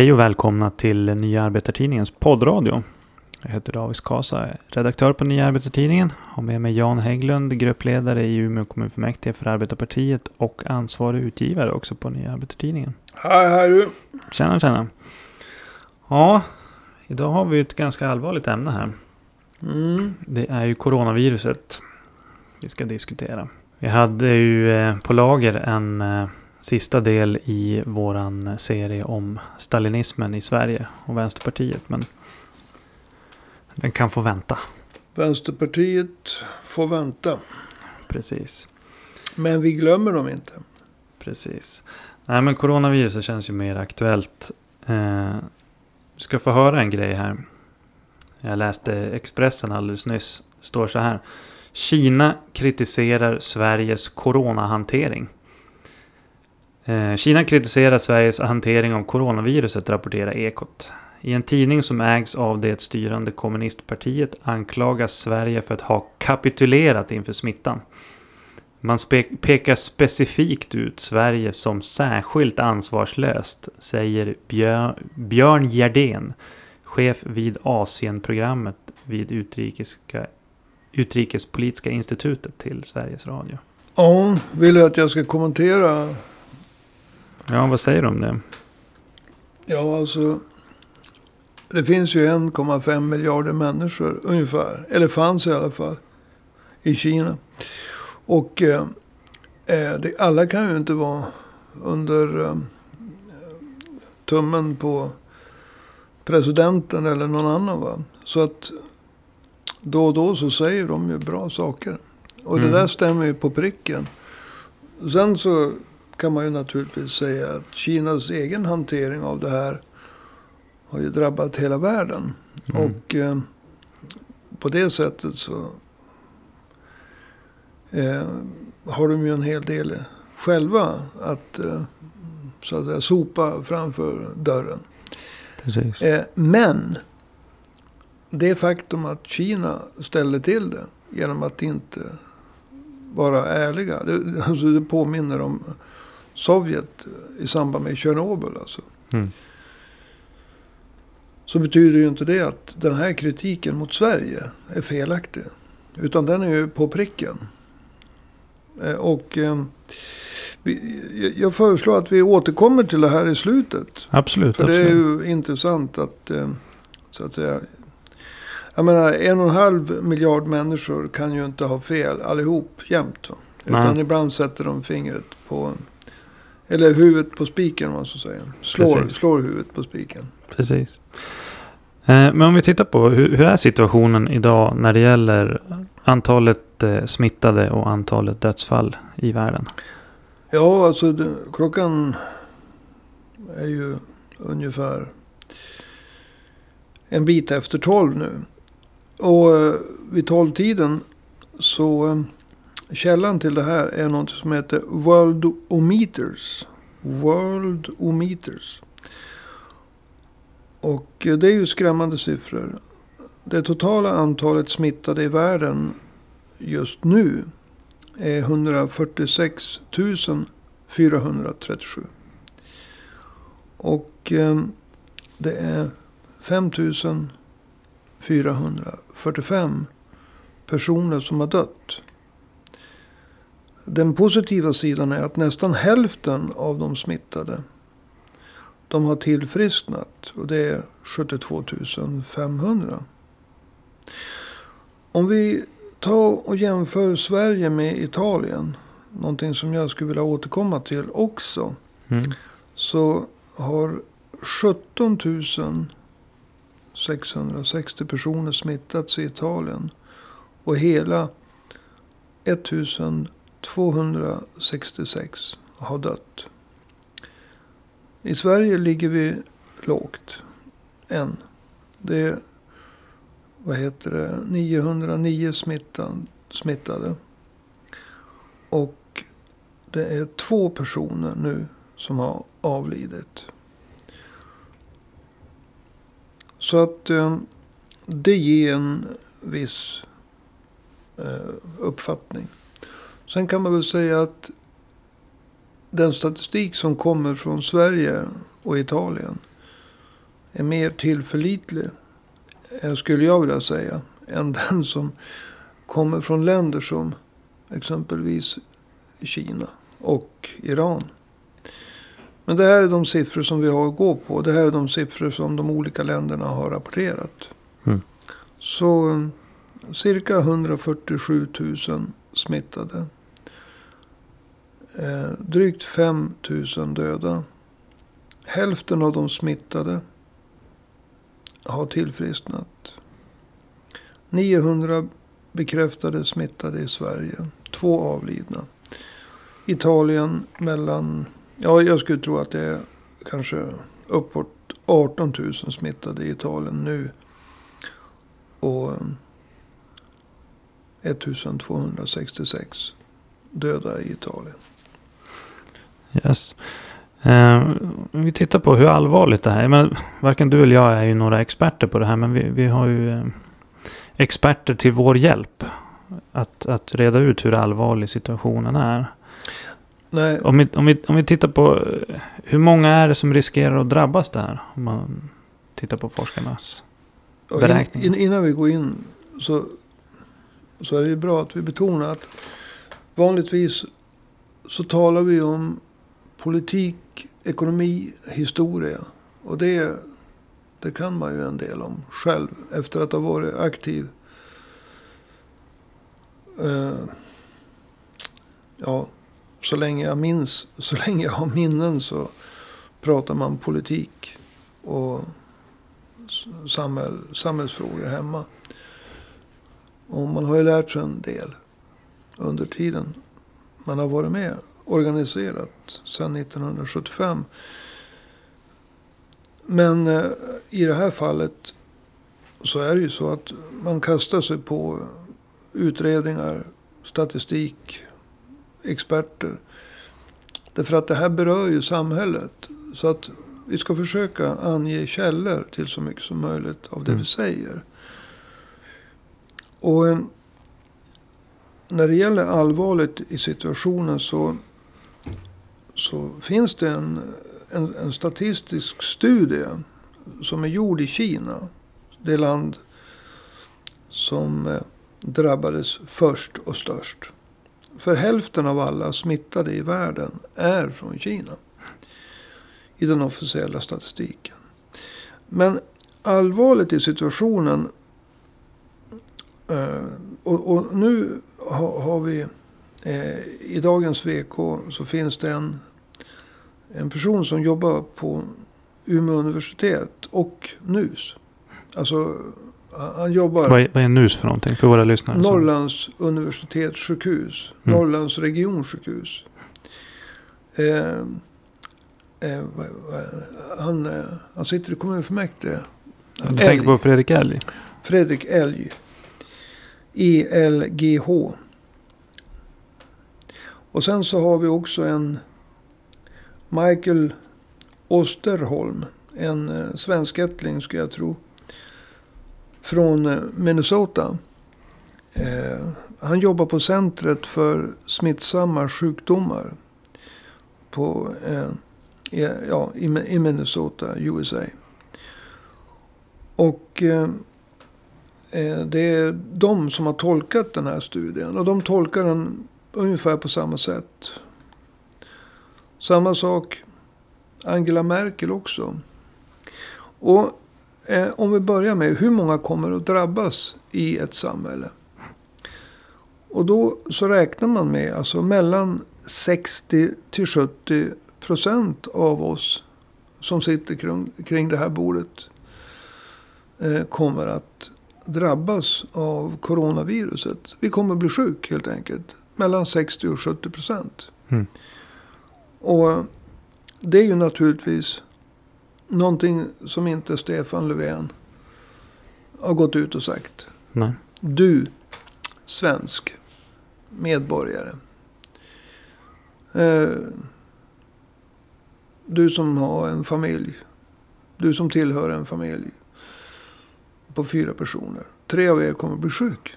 Hej och välkomna till Nya Arbetartidningens poddradio. Jag heter David Kasa, redaktör på Nya Arbetartidningen. Har med mig Jan Hägglund, gruppledare i Umeå kommunfullmäktige för Arbetarpartiet och ansvarig utgivare också på Nya Arbetartidningen. Hej, hej du. Tjena, tjena. Ja, idag har vi ett ganska allvarligt ämne här. Mm. Det är ju coronaviruset vi ska diskutera. Vi hade ju eh, på lager en eh, sista del i våran serie om stalinismen i Sverige och Vänsterpartiet. Men den kan få vänta. Vänsterpartiet får vänta. Precis. Men vi glömmer dem inte. Precis. Nej men coronaviruset känns ju mer aktuellt. Eh, du ska få höra en grej här. Jag läste Expressen alldeles nyss. Står så här. Kina kritiserar Sveriges coronahantering. Eh, Kina kritiserar Sveriges hantering av coronaviruset, rapporterar Ekot. I en tidning som ägs av det styrande kommunistpartiet anklagas Sverige för att ha kapitulerat inför smittan. Man spe- pekar specifikt ut Sverige som särskilt ansvarslöst, säger Björn Gerdén, chef vid Asienprogrammet vid Utrikeska, Utrikespolitiska institutet till Sveriges Radio. Ja, vill du att jag ska kommentera? Ja, vad säger du om det? Ja, alltså. Det finns ju 1,5 miljarder människor ungefär. Eller fanns i alla fall. I Kina. Och eh, eh, det, alla kan ju inte vara under eh, tummen på presidenten eller någon annan. Va? Så att då och då så säger de ju bra saker. Och Mm. det där stämmer ju på pricken. Sen så kan man ju naturligtvis säga att Kinas egen hantering av det här har ju drabbat hela världen. Mm. Och eh, på det sättet så eh, har de ju en hel del själva att eh, så att säga sopa framför dörren. Precis. Eh, men det faktum att Kina ställde till det genom att inte vara ärliga. Det, alltså det påminner om Sovjet i samband med Tjernobyl. Alltså. Mm. Så betyder ju inte det att den här kritiken mot Sverige är felaktig. Utan den är ju på pricken. Eh, Och eh, jag föreslår att vi återkommer till det här i slutet. Absolut. För det är absolut. ju intressant att, eh, så att säga. Jag menar, en och en halv miljard människor kan ju inte ha fel allihop jämt. Va? Utan Nej. ibland sätter de fingret på, eller huvudet på spiken om man så säger. Slår, Precis. slår huvudet på spiken. Precis. Eh, Men om vi tittar på hur, hur är situationen idag när det gäller antalet eh, smittade och antalet dödsfall i världen? Ja, alltså det, klockan är ju ungefär en bit efter tolv nu. Och eh, vid tolvtiden så källan till det här är något som heter Worldometers. Worldometers. Och eh, det är ju skrämmande siffror. Det totala antalet smittade i världen just nu är 146 437. Och eh, det är 5 445 personer som har dött. Den positiva sidan är att nästan hälften av de smittade de har tillfrisknat och det är 72 500. Om vi tar och jämför Sverige med Italien, någonting som jag skulle vilja återkomma till också, Mm. så har 17 660 personer smittats i Italien och hela 266 har dött. I Sverige ligger vi lågt än. Det är, vad heter det, 909 smittan, smittade. Och det är två personer nu som har avlidit. Så att eh, det ger en viss eh, uppfattning. Sen kan man väl säga att den statistik som kommer från Sverige och Italien är mer tillförlitlig, eh, skulle jag vilja säga, än den som kommer från länder som exempelvis Kina och Iran. Men det här är de siffror som vi har att gå på. Det här är de siffror som de olika länderna har rapporterat. Mm. Så cirka 147 000 smittade. Eh, drygt 5 000 döda. Hälften av de smittade har tillfrisknat. 900 bekräftade smittade i Sverige. Två avlidna. Italien mellan, ja jag skulle tro att det är kanske uppåt 18 000 smittade i Italien nu. Och 1266 döda i Italien. Yes. Eh, om vi tittar på hur allvarligt det här är. Men varken du eller jag är ju några experter på det här. Men vi, vi har ju eh, experter till vår hjälp. Att, att reda ut hur allvarlig situationen är. Nej, Om vi, om, vi, om vi tittar på eh, hur många är det som riskerar att drabbas där? Om man tittar på forskarnas. och in, beräkningar. in, innan vi går in så, så är det ju bra att vi betonar att vanligtvis så talar vi om politik, ekonomi, historia. Och det, det kan man ju en del om själv efter att ha varit aktiv. Eh, ja, så länge jag minns, så länge jag har minnen så pratar man politik och samhäll, samhällsfrågor hemma. Och man har ju lärt sig en del under tiden man har varit med organiserat sedan 1975. Men eh, i det här fallet så är det ju så att man kastar sig på utredningar, statistik, experter. Därför att det här berör ju samhället. Så att vi ska försöka ange källor till så mycket som möjligt av det Mm. vi säger. Och eh, när det gäller allvarligt i situationen så, så finns det en, en, en statistisk studie som är gjord i Kina. Det land som eh, drabbades först och störst. För hälften av alla smittade i världen är från Kina. I den officiella statistiken. Men allvarligt i situationen. Eh, och, och nu har, har vi. Eh, I dagens VK så finns det en, en person som jobbar på Umeå universitet och NUS. Alltså han jobbar. Vad är, vad är NUS för någonting för våra lyssnare? Norrlands universitetssjukhus. Mm. Norrlands regionsjukhus. Eh, eh, han, eh, han sitter i kommunfullmäktige. Du tänker på Fredrik Elg? Fredrik Elg. ELGH. Och sen så har vi också en Michael Osterholm. En eh, svenskättling skulle jag tro. Från eh, Minnesota. Eh, han jobbar på centret för smittsamma sjukdomar. På, eh, i, ja, i, i Minnesota, USA. Och eh, eh, det är de som har tolkat den här studien. Och de tolkar den ungefär på samma sätt. Samma sak Angela Merkel också. Och eh, om vi börjar med hur många kommer att drabbas i ett samhälle. Och då så räknar man med alltså mellan 60 till 70 procent av oss som sitter kring, kring det här bordet eh, kommer att drabbas av coronaviruset. Vi kommer bli sjuk helt enkelt. Mellan 60 och 70 procent. Mm. Och det är ju naturligtvis någonting som inte Stefan Löfven har gått ut och sagt. Nej. Du, svensk medborgare. Eh, du som har en familj. Du som tillhör en familj. På fyra personer. Tre av er kommer bli sjuk.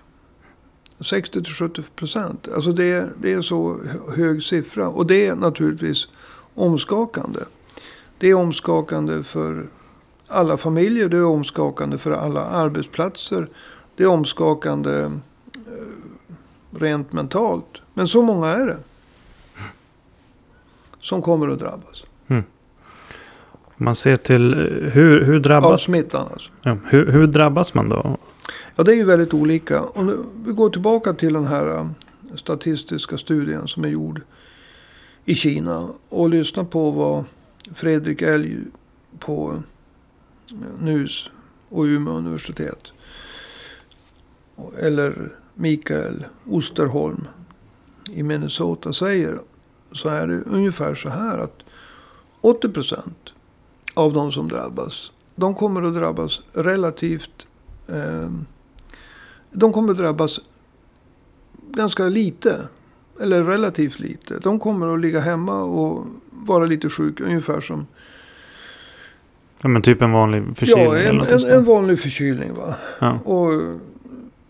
60-70 procent. Alltså det, är- det är så hög siffra. Och det är naturligtvis omskakande. Det är omskakande för alla familjer. Det är omskakande för alla arbetsplatser. Det är omskakande eh, rent mentalt. Men så många är det. Som kommer att drabbas. Om man ser till eh, hur, hur Av drabbas... smittan alltså. Ja, hur, hur drabbas man då? Ja, det är ju väldigt olika. Om vi går tillbaka till den här um, statistiska studien som är gjord i Kina. Och lyssnar på vad Fredrik Elg på um, NUS och Umeå universitet. Eller Mikael Osterholm i Minnesota säger. Så är det ungefär så här att 80 procent av de som drabbas. De kommer att drabbas relativt eh, de kommer drabbas ganska lite. Eller relativt lite. De kommer att ligga hemma och vara lite sjuka. Ungefär som Ja, men typ en vanlig förkylning ja, en, en, en vanlig förkylning. Va? Ja. Och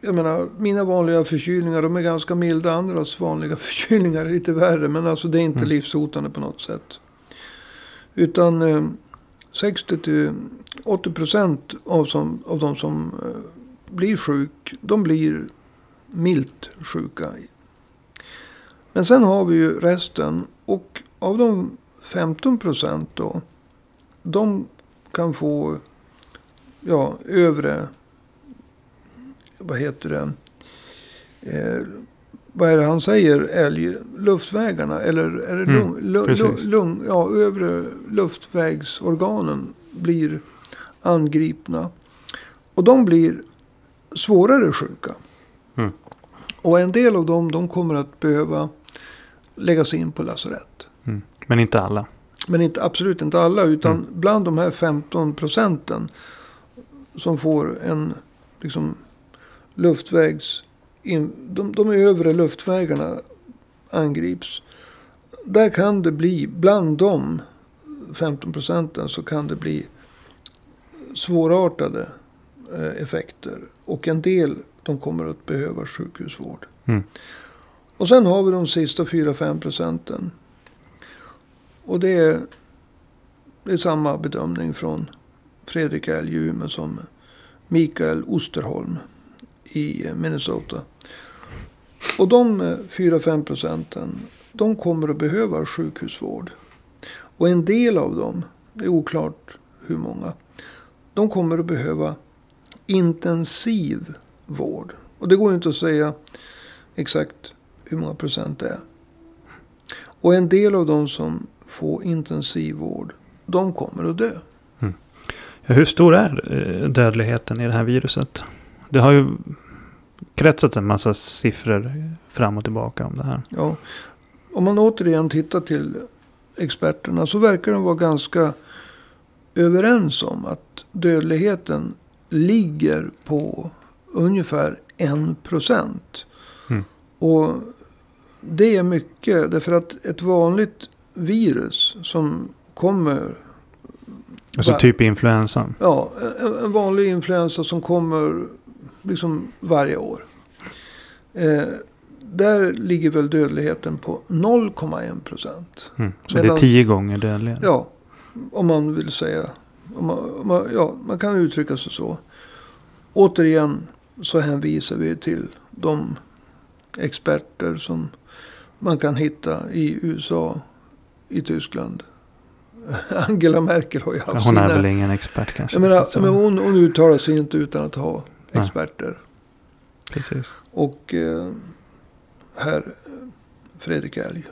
jag menar, mina vanliga förkylningar de är ganska milda. Andras vanliga förkylningar är lite värre. Men alltså det är inte Mm. livshotande på något sätt. Utan eh, 60 till 80 procent av, som, av de som eh, blir sjuk, de blir milt sjuka. Men sen har vi ju resten. Och av de 15 procent då. De kan få ja, övre, vad heter det, eh, vad är det han säger, älg, luftvägarna eller är det Mm, lung, lung, precis. lung, lung, ja, övre luftvägsorganen blir angripna. Och de blir svårare sjuka. Mm. Och en del av dem, de kommer att behöva läggas in på lasarett. Mm. Men inte alla. Men inte, absolut inte alla. Utan Mm. bland de här 15 procenten. Som får en liksom, luftvägs... In, de, de övre luftvägarna angrips. Där kan det bli, bland de 15 procenten så kan det bli svårartade effekter. Och en del de kommer att behöva sjukhusvård. Mm. Och sen har vi de sista 4-5 procenten. Och det är, det är samma bedömning från Fredrik Elg i Umeå som Mikael Osterholm i Minnesota. Och de eh, 4-5 procenten, de kommer att behöva sjukhusvård. Och en del av dem, det är oklart hur många, de kommer att behöva intensiv vård. Och det går inte att säga exakt hur många procent det är. Och en del av de som får intensivvård, de kommer att dö. Ja, hur stor är eh, dödligheten i det här viruset? Det har ju kretsat en massa siffror fram och tillbaka om det här. Ja. Om man återigen tittar till experterna så verkar de vara ganska överens om att dödligheten ligger på ungefär en procent. Mm. Och det är mycket därför att ett vanligt virus som kommer Alltså typ influensan. Ja, en, vanlig influensa som kommer liksom varje år. Eh, där ligger väl dödligheten på 0,1 procent. Mm. Så det är Medan- tio gånger dödligare. Ja, om man vill säga. Man, man, ja, man kan uttrycka sig så. Återigen så hänvisar vi till de experter som man kan hitta i USA, i Tyskland. Angela Merkel har ju haft Hon sina... är väl ingen expert kanske. Jag menar, men hon, hon uttalar sig inte utan att ha Nej. experter. Precis. Och eh, här Fredrik Elg.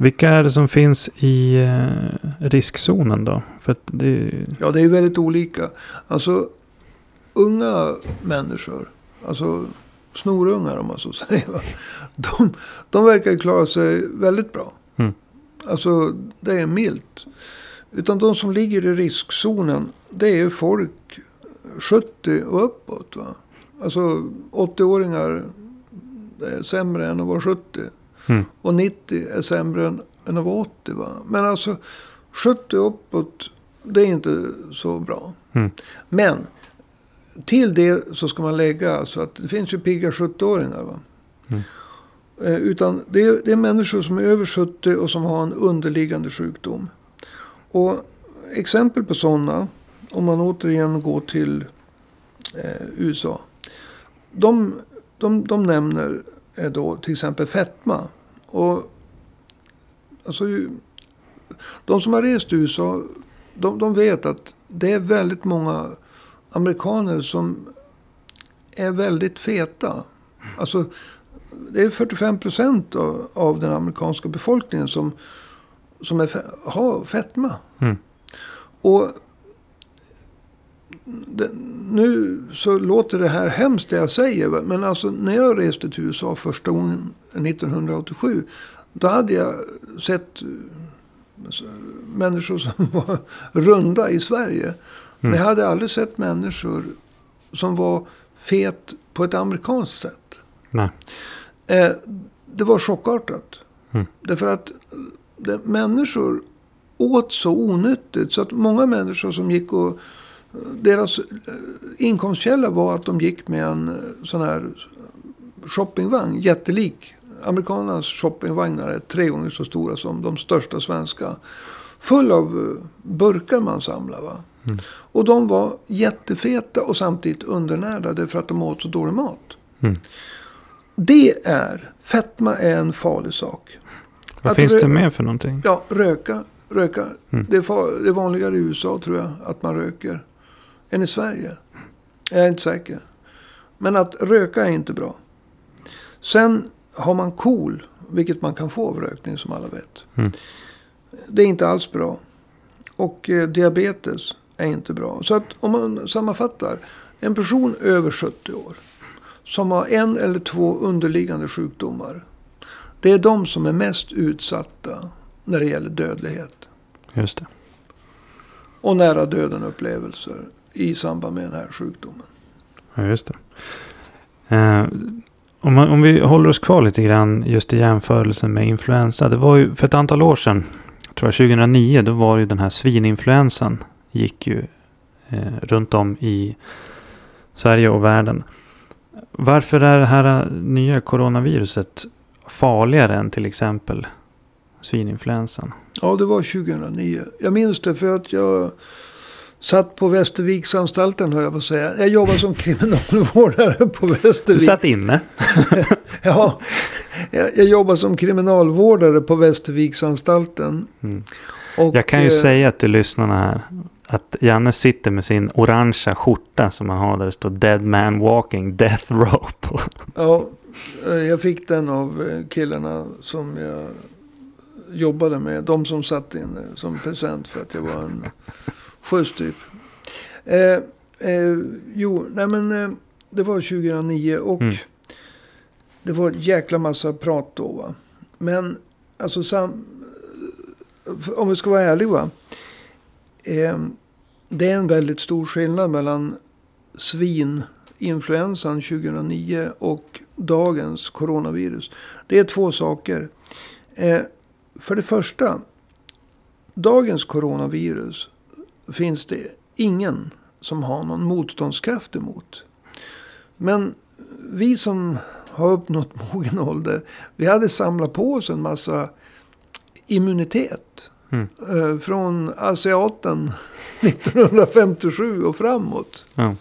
Vilka är det som finns i eh, riskzonen då? För det, Ja, det är ju väldigt olika. Alltså, unga människor, alltså snorungar om man så säger. va, De, de verkar klara sig väldigt bra. Mm. Alltså, det är milt. Utan de som ligger i riskzonen, det är ju folk 70 och uppåt. Va? Alltså 80-åringar är sämre än att vara 70. Mm. Och 90 är sämre än, än att vara 80. Va? Men alltså 70 och uppåt, det är inte så bra. Mm. Men till det så ska man lägga alltså att det finns ju pigga 70-åringar. Va? Mm. Eh, utan det är, det är människor som är över 70 och som har en underliggande sjukdom. Och exempel på sådana. Om man återigen går till eh, USA. De, de, de nämner eh, då till exempel fetma. Och alltså, de som har rest till USA. De, de vet att det är väldigt många amerikaner som är väldigt feta. Alltså, det är 45 procent av, av den amerikanska befolkningen som, som är, har fetma. Mm. Och det, nu så låter det här hemskt det jag säger. Men alltså när jag reste till USA första gången 1987. Då hade jag sett eh, alltså, människor som var runda i Sverige. Men jag hade aldrig sett människor som var fet på ett amerikanskt sätt. Nej. Eh, det var chockartat. Mm. Därför att det, människor åt så onyttigt. Så att många människor som gick och... Deras eh, inkomstkälla var att de gick med en eh, sån här shoppingvagn. Jättelik. Amerikanernas shoppingvagnar är tre gånger så stora som de största svenska. Full av eh, burkar man samlar. Va? Mm. Och de var jättefeta och samtidigt undernärda för att de åt så dålig mat. Mm. Det är, fetma är en farlig sak. Vad Att finns det mer för någonting? Ja, röka. röka. Mm. Det, är det är vanligare i USA tror jag att man röker. Än i Sverige. Jag är inte säker. Men att röka är inte bra. Sen har man KOL, vilket man kan få av rökning som alla vet. Mm. Det är inte alls bra. Och eh, diabetes är inte bra. Så att om man sammanfattar. En person över 70 år. Som har en eller två underliggande sjukdomar. Det är de som är mest utsatta när det gäller dödlighet. Just det. Och nära döden upplevelser i samband med den här sjukdomen. Ja, just det. Eh, om, man, om vi håller oss kvar lite grann just i jämförelsen med influensa. Det var ju för ett antal år sedan, tror jag 2009, då var ju den här svininfluensan gick ju eh, runt om i Sverige och världen. Varför är det här nya coronaviruset farligare än till exempel svininfluensan? Ja, det var 2009. Jag minns det för att jag satt på Västerviksanstalten, höll jag på att säga. Jag jobbade som kriminalvårdare på Du Västervik. satt inne. Ja, jag, jag jobbade som kriminalvårdare på Västerviksanstalten. Mm. Och, Jag kan ju eh, säga till lyssnarna här att Janne sitter med sin orangea skjorta som han har där det står Dead Man Walking Death Rope. Ja, eh, jag fick den av eh, killarna som jag jobbade med. De som satt inne som present för att jag var en typ. Eh, eh, jo, nej men eh, det var 2009 och Mm. det var ett jäkla massa prat då va. Men alltså sam, om vi ska vara ärliga va. Eh, det är en väldigt stor skillnad mellan svininfluensan 2009 och dagens coronavirus. Det är två saker. Eh, för det första, dagens coronavirus finns det ingen som har någon motståndskraft emot. Men vi som har uppnått mogen ålder, vi hade samlat på oss en massa immunitet. Mm. Eh, från asiaten 1957 och framåt. Ja.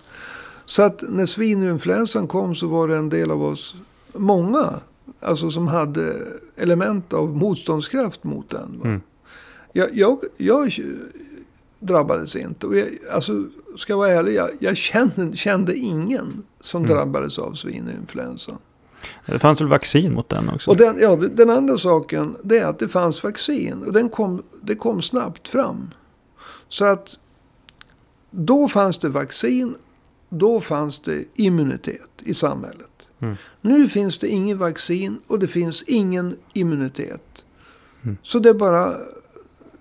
Så att när svininfluensan kom så var det en del av oss, många, alltså som hade element av motståndskraft mot den. Mm. Jag, jag, jag drabbades inte. Och jag, alltså, ska jag vara ärlig, jag, jag kände, kände ingen som Mm. drabbades av svininfluensan. Det fanns väl vaccin mot den också? Och den, ja, den andra saken det är att det fanns vaccin. Och den kom, det kom snabbt fram. Så att då fanns det vaccin. Då fanns det immunitet i samhället. Mm. Nu finns det ingen vaccin och det finns ingen immunitet. Mm. Så det är bara...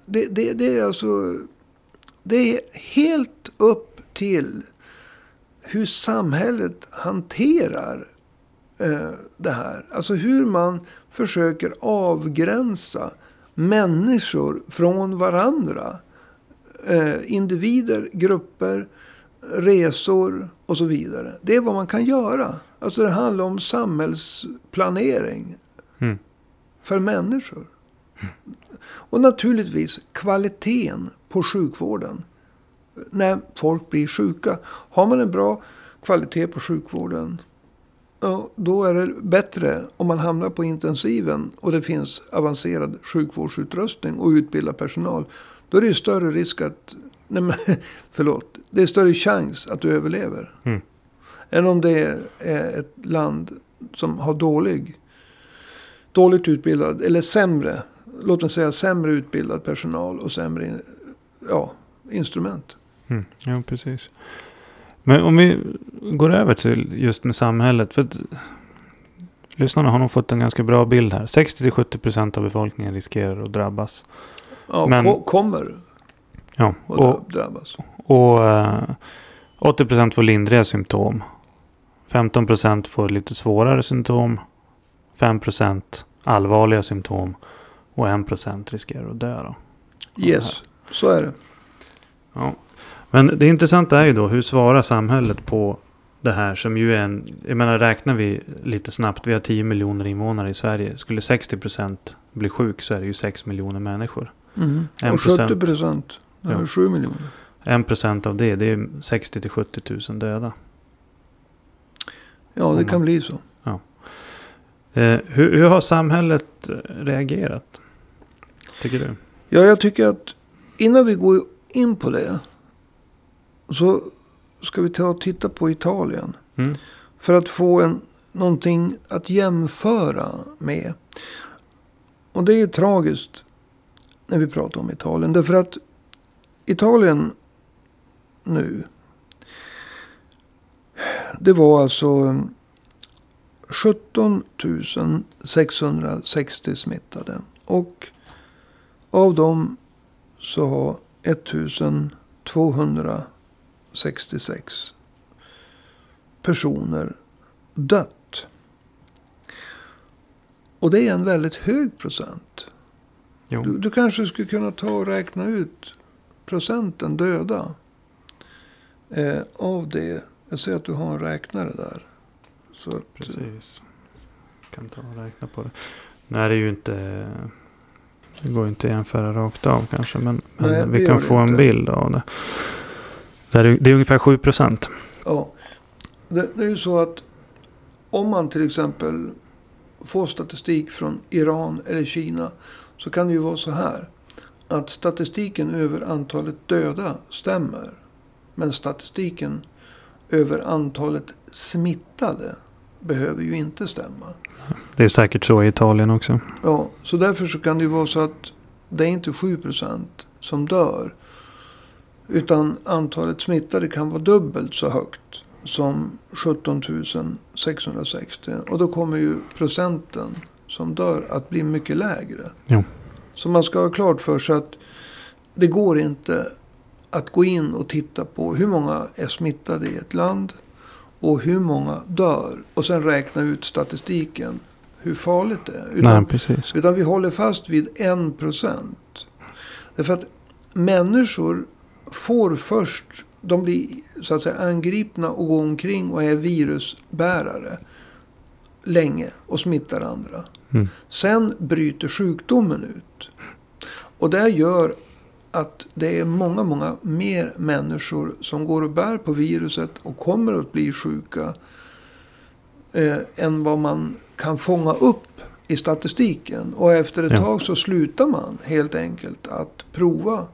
Det, det, det är alltså... Det är helt upp till hur samhället hanterar eh, det här. Alltså hur man försöker avgränsa människor från varandra. Eh, individer, grupper, resor och så vidare. Det är vad man kan göra. Alltså det handlar om samhällsplanering Mm. för människor. Och naturligtvis kvaliteten på sjukvården. När folk blir sjuka. Har man en bra kvalitet på sjukvården. Då är det bättre om man hamnar på intensiven och det finns avancerad sjukvårdsutrustning och utbildad personal. Då är det större risk att, nej men, förlåt, det är större chans att du överlever. Mm. Än om det är ett land som har dålig, dåligt utbildad, eller sämre, låt mig säga sämre utbildad personal och sämre ja, instrument. Mm. Ja, precis. Men om vi går över till just med samhället. För att, lyssnarna har nog fått en ganska bra bild här. 60-70% av befolkningen riskerar att drabbas. Ja, Men- ko- kommer Ja, att och, drabbas. och eh, 80% får lindriga symptom. 15% får lite svårare symptom. 5% allvarliga symptom. Och 1% riskerar att dö. Då. Yes, så är det. Ja. Men det intressanta är ju då hur svarar samhället på det här som ju är en... Jag menar räknar vi lite snabbt. Vi har 10 miljoner invånare i Sverige. Skulle 60% bli sjuk så är det ju 6 miljoner människor. Mm. Och 70 procent. Det är Ja. 7 miljoner. 1% av det, det är 60 till 70 000 döda. Ja, det Om kan man- bli så. Eh, hur, hur har samhället reagerat? Tycker du? Ja, jag tycker att innan vi går in på det. Så ska vi ta och titta på Italien. Mm. För att få en, någonting att jämföra med. Och det är tragiskt när vi pratar om Italien. Därför att Italien nu. Det var alltså 17 660 smittade. Och av dem så har 1266 personer dött. Och det är en väldigt hög procent. Du, du kanske skulle kunna ta och räkna ut procenten döda. Eh, av det. Jag ser att du har en räknare där. Så att, Precis. Kan ta och räkna på det. Är det ju inte... Det går inte att jämföra rakt av kanske. Men, men Nej, vi kan få en inte. bild av det. Det är, det är ungefär 7 procent. Ja. Det, det är ju så att om man till exempel får statistik från Iran eller Kina. Så kan det ju vara så här. Att statistiken över antalet döda stämmer. Men statistiken över antalet smittade behöver ju inte stämma. Det är säkert så i Italien också. Ja, så därför så kan det ju vara så att det är inte 7% som dör. Utan antalet smittade kan vara dubbelt så högt som 17 660. Och då kommer ju procenten som dör att bli mycket lägre. Jo. Så man ska ha klart för sig att det går inte att gå in och titta på hur många är smittade i ett land och hur många dör. Och sen räkna ut statistiken hur farligt det är. Utan Nej, precis. utan vi håller fast vid en procent. Därför att människor får först, de blir så att säga angripna och går omkring och är virusbärare länge och smittar andra. Mm. Sen bryter sjukdomen ut. Och det gör att det är många, många mer människor som går och bär på viruset och kommer att bli sjuka. Eh, än vad man kan fånga upp i statistiken. Och efter ett Ja. tag så slutar man helt enkelt att prova.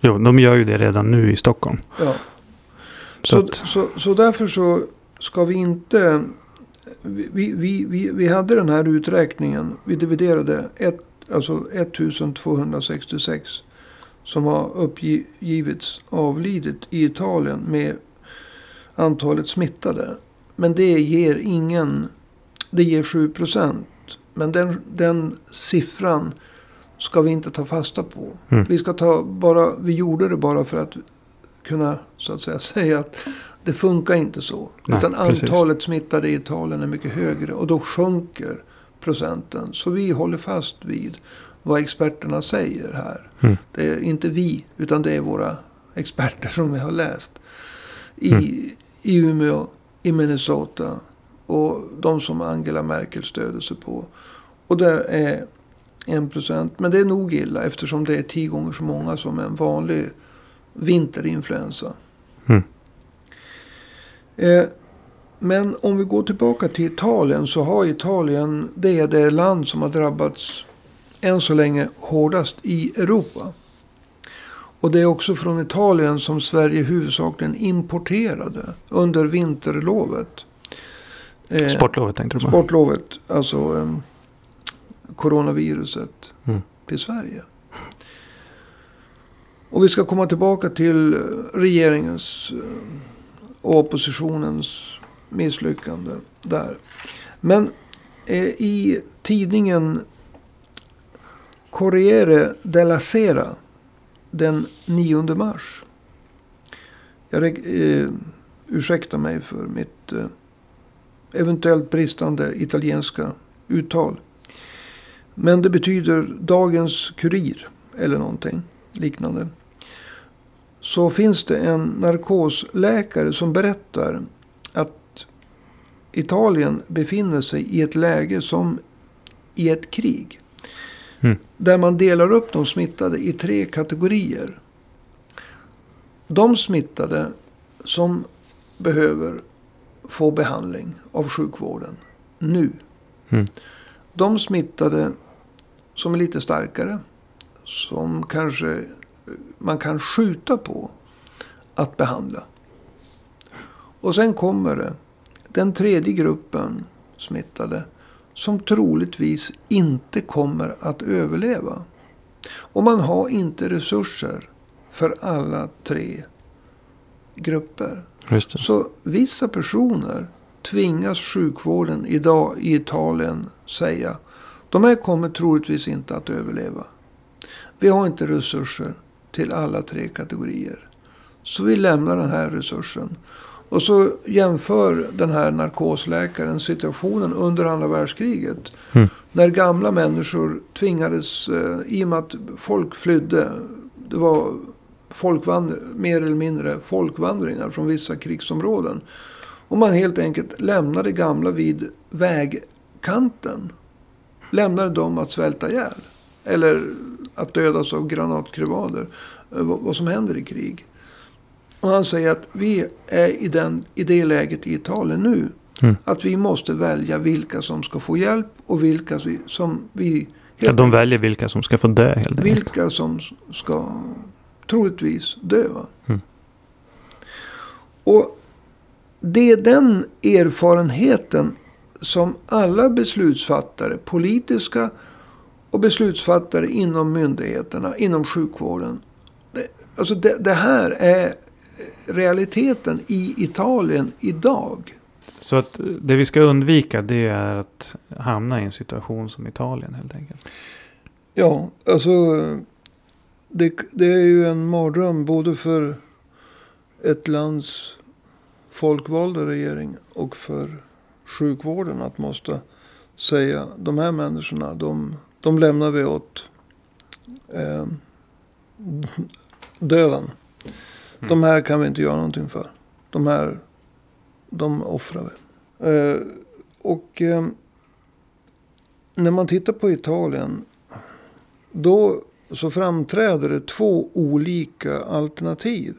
Jo, de gör ju det redan nu i Stockholm. Ja. Så, Så, att, så, så därför så ska vi inte... Vi, vi, vi, vi hade den här uträkningen. Vi dividerade ett, alltså 1266 som har uppgivits avlidit i Italien med antalet smittade. Men det ger ingen... Det ger 7 procent. Men den, den siffran ska vi inte ta fasta på. Mm. Vi, ska ta bara, vi gjorde det bara för att kunna så att säga, säga att det funkar inte så. Nej, utan precis. antalet smittade i Italien är mycket högre. Och då sjunker procenten. Så vi håller fast vid vad experterna säger här. Mm. Det är inte vi, utan det är våra experter som vi har läst. I, Mm. i Umeå, i Minnesota och de som Angela Merkel stöder sig på. Och det är En procent. Men det är nog illa eftersom det är tio gånger så många som en vanlig vinterinfluensa. Mm. Eh, men om vi går tillbaka till Italien så har Italien, det är det land som har drabbats än så länge hårdast i Europa. Och det är också från Italien som Sverige huvudsakligen importerade under vinterlovet. Eh, Sportlovet tänkte du på? Sportlovet, alltså eh, coronaviruset Mm. till Sverige. Och vi ska komma tillbaka till regeringens eh, och oppositionens misslyckande där. Men eh, i tidningen Corriere della Sera den 9 mars. Jag eh, ursäktar mig för mitt eh, eventuellt bristande italienska uttal. Men det betyder dagens kurir eller någonting liknande. Så finns det en narkosläkare som berättar att Italien befinner sig i ett läge som i ett krig. Mm. Där man delar upp de smittade i tre kategorier. De smittade som behöver få behandling av sjukvården nu. Mm. De smittade som är lite starkare. Som kanske man kan skjuta på att behandla. Och sen kommer det den tredje gruppen smittade som troligtvis inte kommer att överleva. Och man har inte resurser för alla tre grupper. Så vissa personer tvingas sjukvården idag i Italien säga. De här kommer troligtvis inte att överleva. Vi har inte resurser till alla tre kategorier. Så vi lämnar den här resursen. Och så jämför den här narkosläkaren situationen under andra världskriget. Mm. När gamla människor tvingades, eh, i och med att folk flydde. Det var mer eller mindre folkvandringar från vissa krigsområden. Och man helt enkelt lämnade gamla vid vägkanten. Lämnade dem att svälta ihjäl. Eller att dödas av granatkrevader. Eh, Vad vad som händer i krig. Och han säger att vi är i, den, i det läget i Italien nu. Mm. Att vi måste välja vilka som ska få hjälp och vilka vi, som vi... Ja, de väljer vilka som ska få dö helt enkelt. Vilka som ska troligtvis dö. Mm. Och det är den erfarenheten som alla beslutsfattare, politiska och beslutsfattare inom myndigheterna, inom sjukvården. Det, alltså det, det här är realiteten i Italien idag. Så att det vi ska undvika det är att hamna i en situation som Italien helt enkelt. Ja, alltså det, det är ju en mardröm både för ett lands folkvalda regering och för sjukvården att måste säga de här människorna, de, de lämnar vi åt eh, döden. Mm. De här kan vi inte göra någonting för. De här, de offrar vi. Eh, och eh, när man tittar på Italien. Då så framträder det två olika alternativ.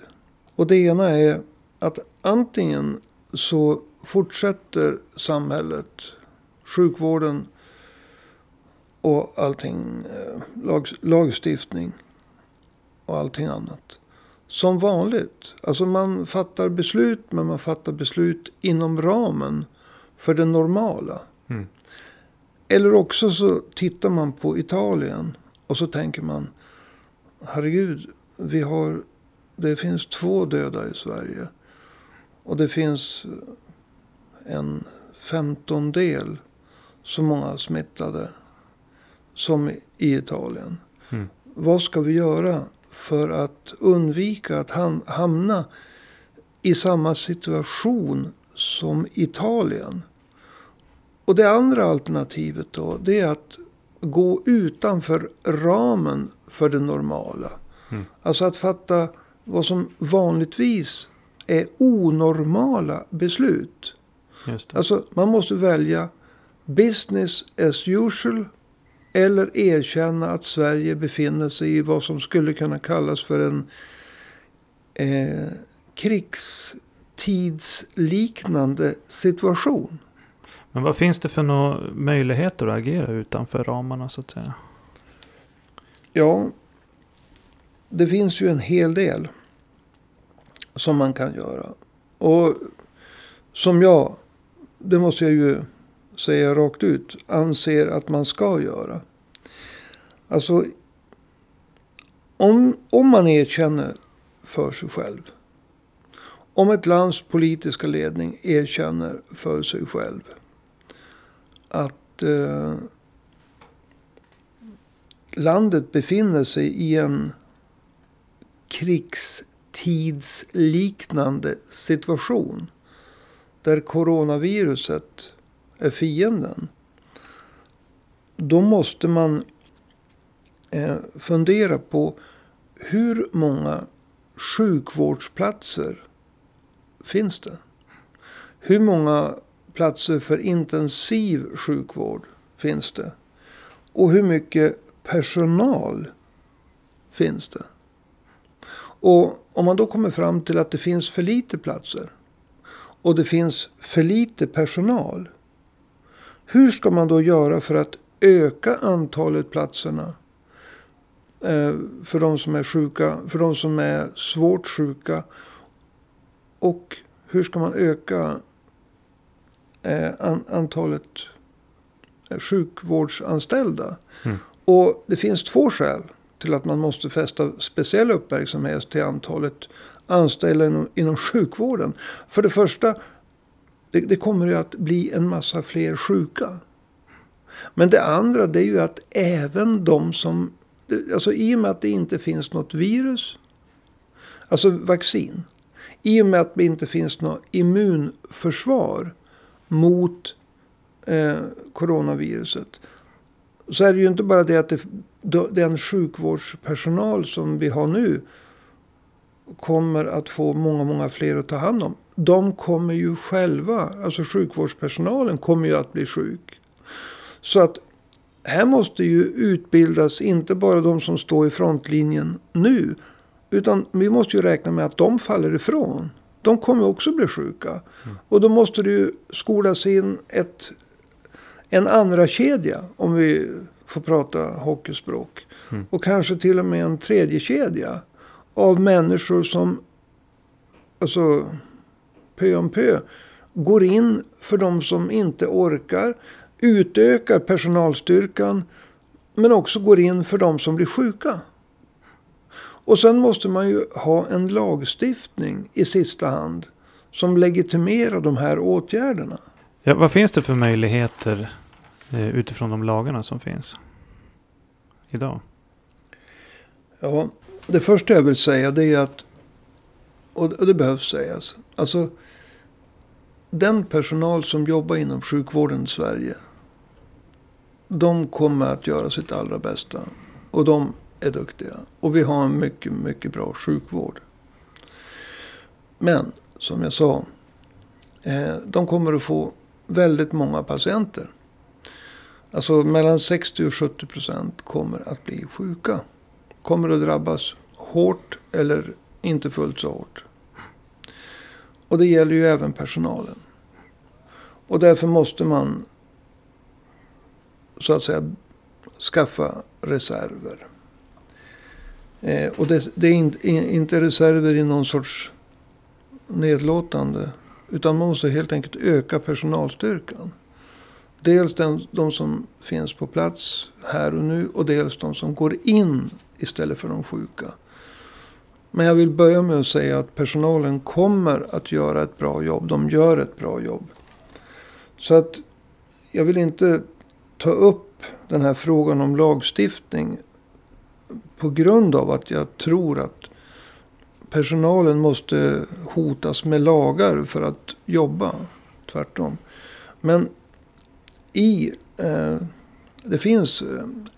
Och det ena är att antingen så fortsätter samhället, sjukvården och allting, eh, lag, lagstiftning och allting annat. Som vanligt. Alltså man fattar beslut men man fattar beslut inom ramen för det normala. Mm. Eller också så tittar man på Italien och så tänker man. Herregud, vi har, det finns två döda i Sverige. Och det finns en femtondel så många smittade som i Italien. Mm. Vad ska vi göra för att undvika att ham- hamna i samma situation som Italien? Och det andra alternativet då, det är att gå utanför ramen för det normala. Mm. Alltså att fatta vad som vanligtvis är onormala beslut. Alltså man måste välja business as usual Eller erkänna att Sverige befinner sig i vad som skulle kunna kallas för en eh, krigstidsliknande situation. Men vad finns det för några möjligheter att agera utanför ramarna så att säga? Ja, det finns ju en hel del som man kan göra. Och som jag, det måste jag ju Säger jag rakt ut, anser att man ska göra. Alltså, om, om man erkänner för sig själv. Om ett lands politiska ledning erkänner för sig själv att eh, landet befinner sig i en krigstidsliknande situation. Där coronaviruset är fienden. Då måste man eh, fundera på hur många sjukvårdsplatser finns det? Hur många platser för intensiv sjukvård finns det? Och hur mycket personal finns det? Och om man då kommer fram till att det finns för lite platser och det finns för lite personal. Hur ska man då göra för att öka antalet platserna eh, för de som är sjuka, för de som är svårt sjuka? Och hur ska man öka eh, antalet sjukvårdsanställda? Mm. Och det finns två skäl till att man måste fästa speciell uppmärksamhet till antalet anställda inom, inom sjukvården. För det första, det, det kommer ju att bli en massa fler sjuka. Men det andra det är ju att även de som, alltså i och med att det inte finns något virus, alltså vaccin. I och med att det inte finns något immunförsvar mot eh, coronaviruset. Så är det ju inte bara det att det, den sjukvårdspersonal som vi har nu kommer att få många, många fler att ta hand om. De kommer ju själva, alltså sjukvårdspersonalen kommer ju att bli sjuk. Så att här måste ju utbildas inte bara de som står i frontlinjen nu. Utan vi måste ju räkna med att de faller ifrån. De kommer också bli sjuka. Mm. Och då måste det ju skolas in ett, en andra kedja om vi får prata hockeyspråk. Mm. Och kanske till och med en tredje kedja av människor som alltså pö om pö går in för de som inte orkar. Utökar personalstyrkan. Men också går in för de som blir sjuka. Och sen måste man ju ha en lagstiftning i sista hand. Som legitimerar de här åtgärderna. Ja, vad finns det för möjligheter eh, utifrån de lagarna som finns idag? Ja, det första jag vill säga det är att, och det behövs sägas, alltså den personal som jobbar inom sjukvården i Sverige, de kommer att göra sitt allra bästa. Och de är duktiga. Och vi har en mycket, mycket bra sjukvård. Men, som jag sa, eh, de kommer att få väldigt många patienter. Alltså mellan 60 och 70 procent kommer att bli sjuka kommer att drabbas hårt eller inte fullt så hårt. Och det gäller ju även personalen. Och därför måste man så att säga skaffa reserver. Eh, och det, det, är inte, inte reserver i någon sorts nedlåtande. Utan man måste helt enkelt öka personalstyrkan. Dels den, de som finns på plats här och nu och dels de som går in istället för de sjuka. Men jag vill börja med att säga att personalen kommer att göra ett bra jobb. De gör ett bra jobb. Så att jag vill inte ta upp den här frågan om lagstiftning på grund av att jag tror att personalen måste hotas med lagar för att jobba. Tvärtom. Men i... Eh, det finns...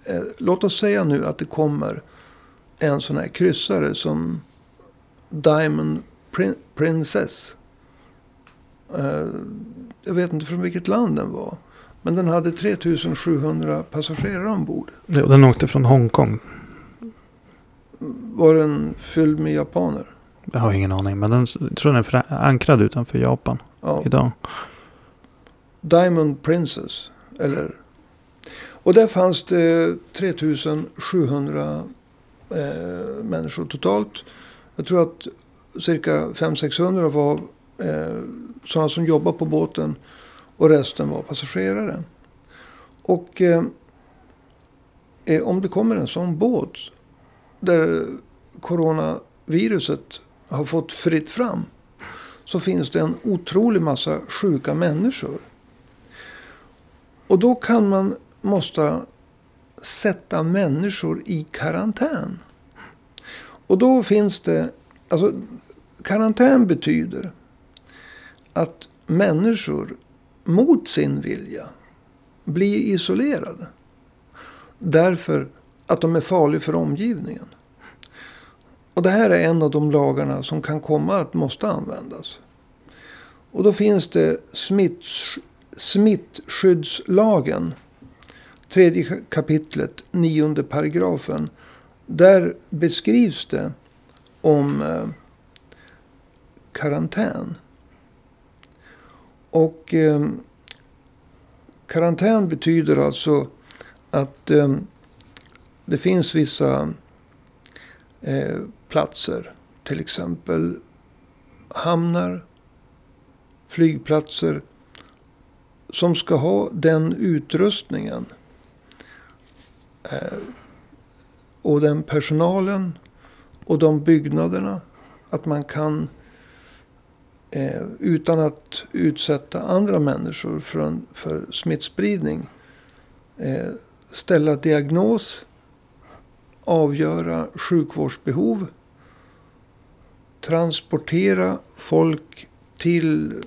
Eh, låt oss säga nu att det kommer en sån här kryssare som Diamond Prin Princess. Uh, jag vet inte från vilket land den var. Men den hade 3700 passagerare ombord. Ja, den åkte från Hongkong. Var den fylld med japaner? Jag har ingen aning. Men den, jag tror den är förankrad utanför Japan Ja. idag. Diamond Princess. Eller... Och där fanns det 3700 eh, människor totalt. Jag tror att cirka 500-600 var eh, sådana som jobbade på båten. Och resten var passagerare. Och eh, eh, om det kommer en sån båt där coronaviruset har fått fritt fram. Så finns det en otrolig massa sjuka människor. Och då kan man måste sätta människor i karantän. Och då finns det, alltså karantän betyder att människor mot sin vilja blir isolerade. Därför att de är farliga för omgivningen. Och det här är en av de lagarna som kan komma att måste användas. Och då finns det smitts, smittskyddslagen. Tredje kapitlet, nionde paragrafen. Där beskrivs det om eh, karantän. Och eh, karantän betyder alltså att eh, det finns vissa eh, platser. Till exempel hamnar, flygplatser. Som ska ha den utrustningen. Eh, och den personalen. Och de byggnaderna. Att man kan eh, utan att utsätta andra människor för, en, för smittspridning. Eh, ställa diagnos. Avgöra sjukvårdsbehov. Transportera folk till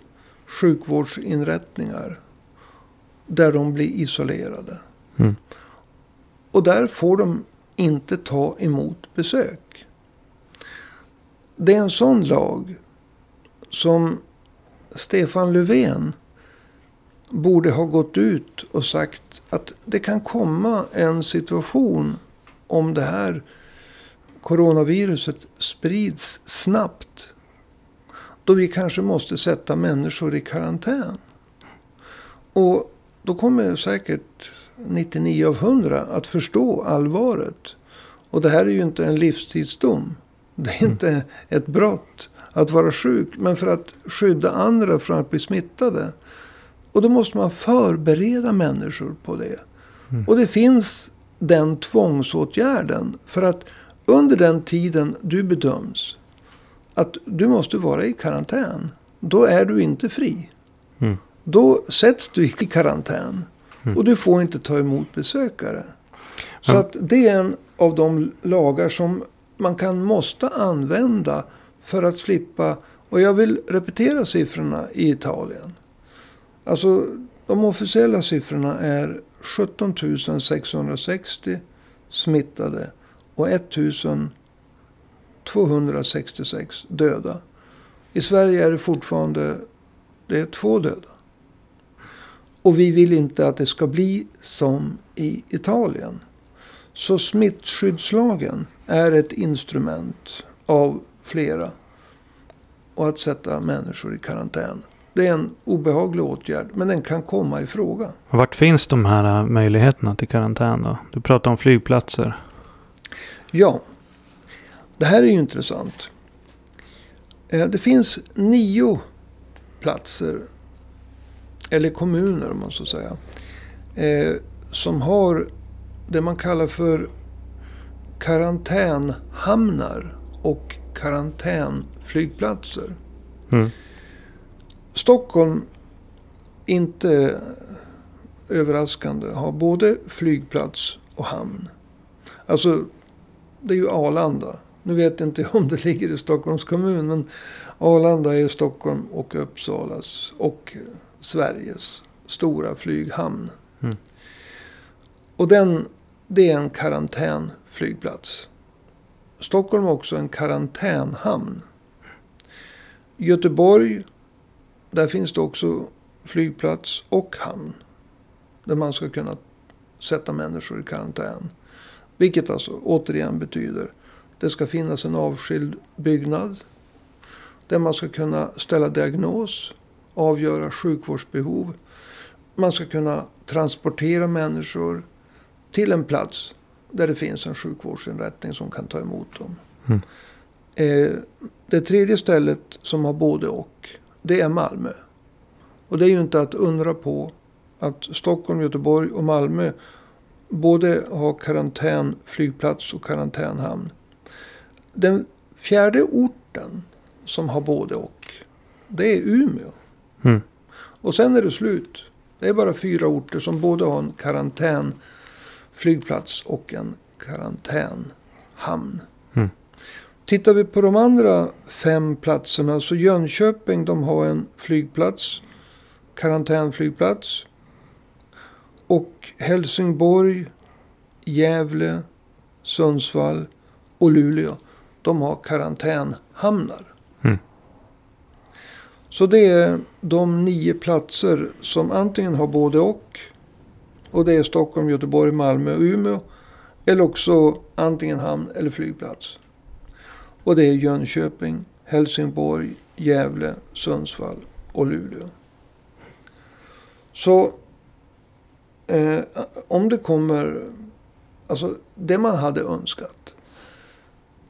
sjukvårdsinrättningar. Där de blir isolerade. Mm. Och där får de inte ta emot besök. Det är en sån lag som Stefan Löfven borde ha gått ut och sagt att det kan komma en situation om det här coronaviruset sprids snabbt. Då vi kanske måste sätta människor i karantän. Och då kommer säkert 99 av 100 att förstå allvaret. Och det här är ju inte en livstidsdom. Det är inte ett brott att vara sjuk. Men för att skydda andra från att bli smittade. Och då måste man förbereda människor på det. Mm. Och det finns den tvångsåtgärden. För att under den tiden du bedöms att du måste vara i karantän. Då är du inte fri. Mm. Då sätts du i karantän. Mm. Och du får inte ta emot besökare. Så att det är en av de lagar som man kan måste använda för att slippa. Och jag vill repetera siffrorna i Italien. Alltså de officiella siffrorna är 17 660 smittade och 1 266 döda. I Sverige är det fortfarande det är två döda. Och vi vill inte att det ska bli som i Italien. Så smittskyddslagen är ett instrument av flera. Och att sätta människor i karantän. Det är en obehaglig åtgärd, men den kan komma i fråga. Vart finns de här äh, möjligheterna till karantän då? Du pratar om flygplatser. Ja, det här är ju intressant. Eh, Det finns nio platser, eller kommuner om man så säga, eh, som har det man kallar för karantänhamnar och karantänflygplatser. Mm. Stockholm, inte överraskande, har både flygplats och hamn. Alltså, det är ju Arlanda. Nu vet jag inte om det ligger i Stockholms kommun, men Arlanda är Stockholm och Uppsalas och Sveriges stora flyghamn. Mm. Och den, det är en karantänflygplats. Stockholm har också en karantänhamn. Göteborg, där finns det också flygplats och hamn. Där man ska kunna sätta människor i karantän. Vilket alltså återigen betyder det ska finnas en avskild byggnad. Där man ska kunna ställa diagnos, avgöra sjukvårdsbehov. Man ska kunna transportera människor till en plats där det finns en sjukvårdsinrättning som kan ta emot dem. Mm. Eh, det tredje stället som har både och, det är Malmö. Och det är ju inte att undra på att Stockholm, Göteborg och Malmö både har karantänflygplats och karantänhamn. Den fjärde orten som har både och, det är Umeå. Mm. Och sen är det slut. Det är bara fyra orter som både har en karantänflygplats och en karantänhamn. Mm. Tittar vi på de andra fem platserna så Jönköping de har en flygplats, karantänflygplats. Och Helsingborg, Gävle, Sundsvall och Luleå. De har karantänhamnar. Mm. Så det är de nio platser som antingen har både och. Och det är Stockholm, Göteborg, Malmö och Umeå. Eller också antingen hamn eller flygplats. Och det är Jönköping, Helsingborg, Gävle, Sundsvall och Luleå. Så eh, om det kommer, alltså det man hade önskat.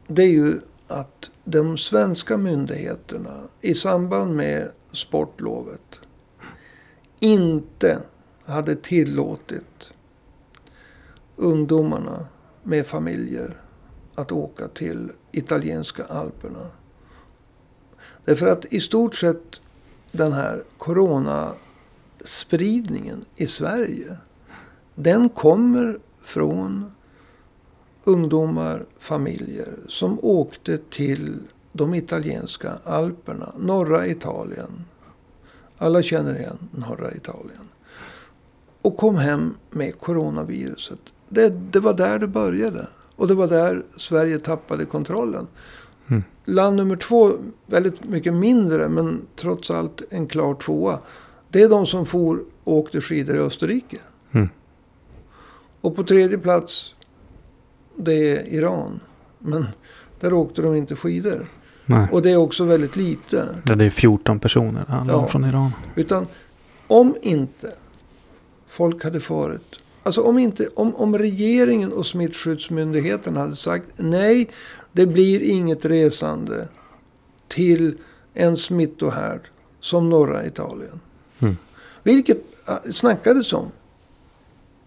Det är ju att de svenska myndigheterna i samband med sportlovet inte hade tillåtit ungdomarna med familjer att åka till italienska alperna. Därför att i stort sett den här coronaspridningen i Sverige. Den kommer från ungdomar, familjer som åkte till de italienska alperna, norra Italien. Alla känner igen norra Italien. Och kom hem med coronaviruset. Det, det var där det började. Och det var där Sverige tappade kontrollen. Mm. Land nummer två, väldigt mycket mindre men trots allt en klar tvåa. Det är de som for och åkte skidor i Österrike. Mm. Och på tredje plats, det är Iran. Men där åkte de inte skidor. Nej. Och det är också väldigt lite. Ja, det är 14 personer Ja. från Iran. Utan om inte folk hade farit. Alltså om, inte, om, om regeringen och smittskyddsmyndigheten hade sagt nej, det blir inget resande till en smittohärd som norra Italien. Mm. Vilket snackades om.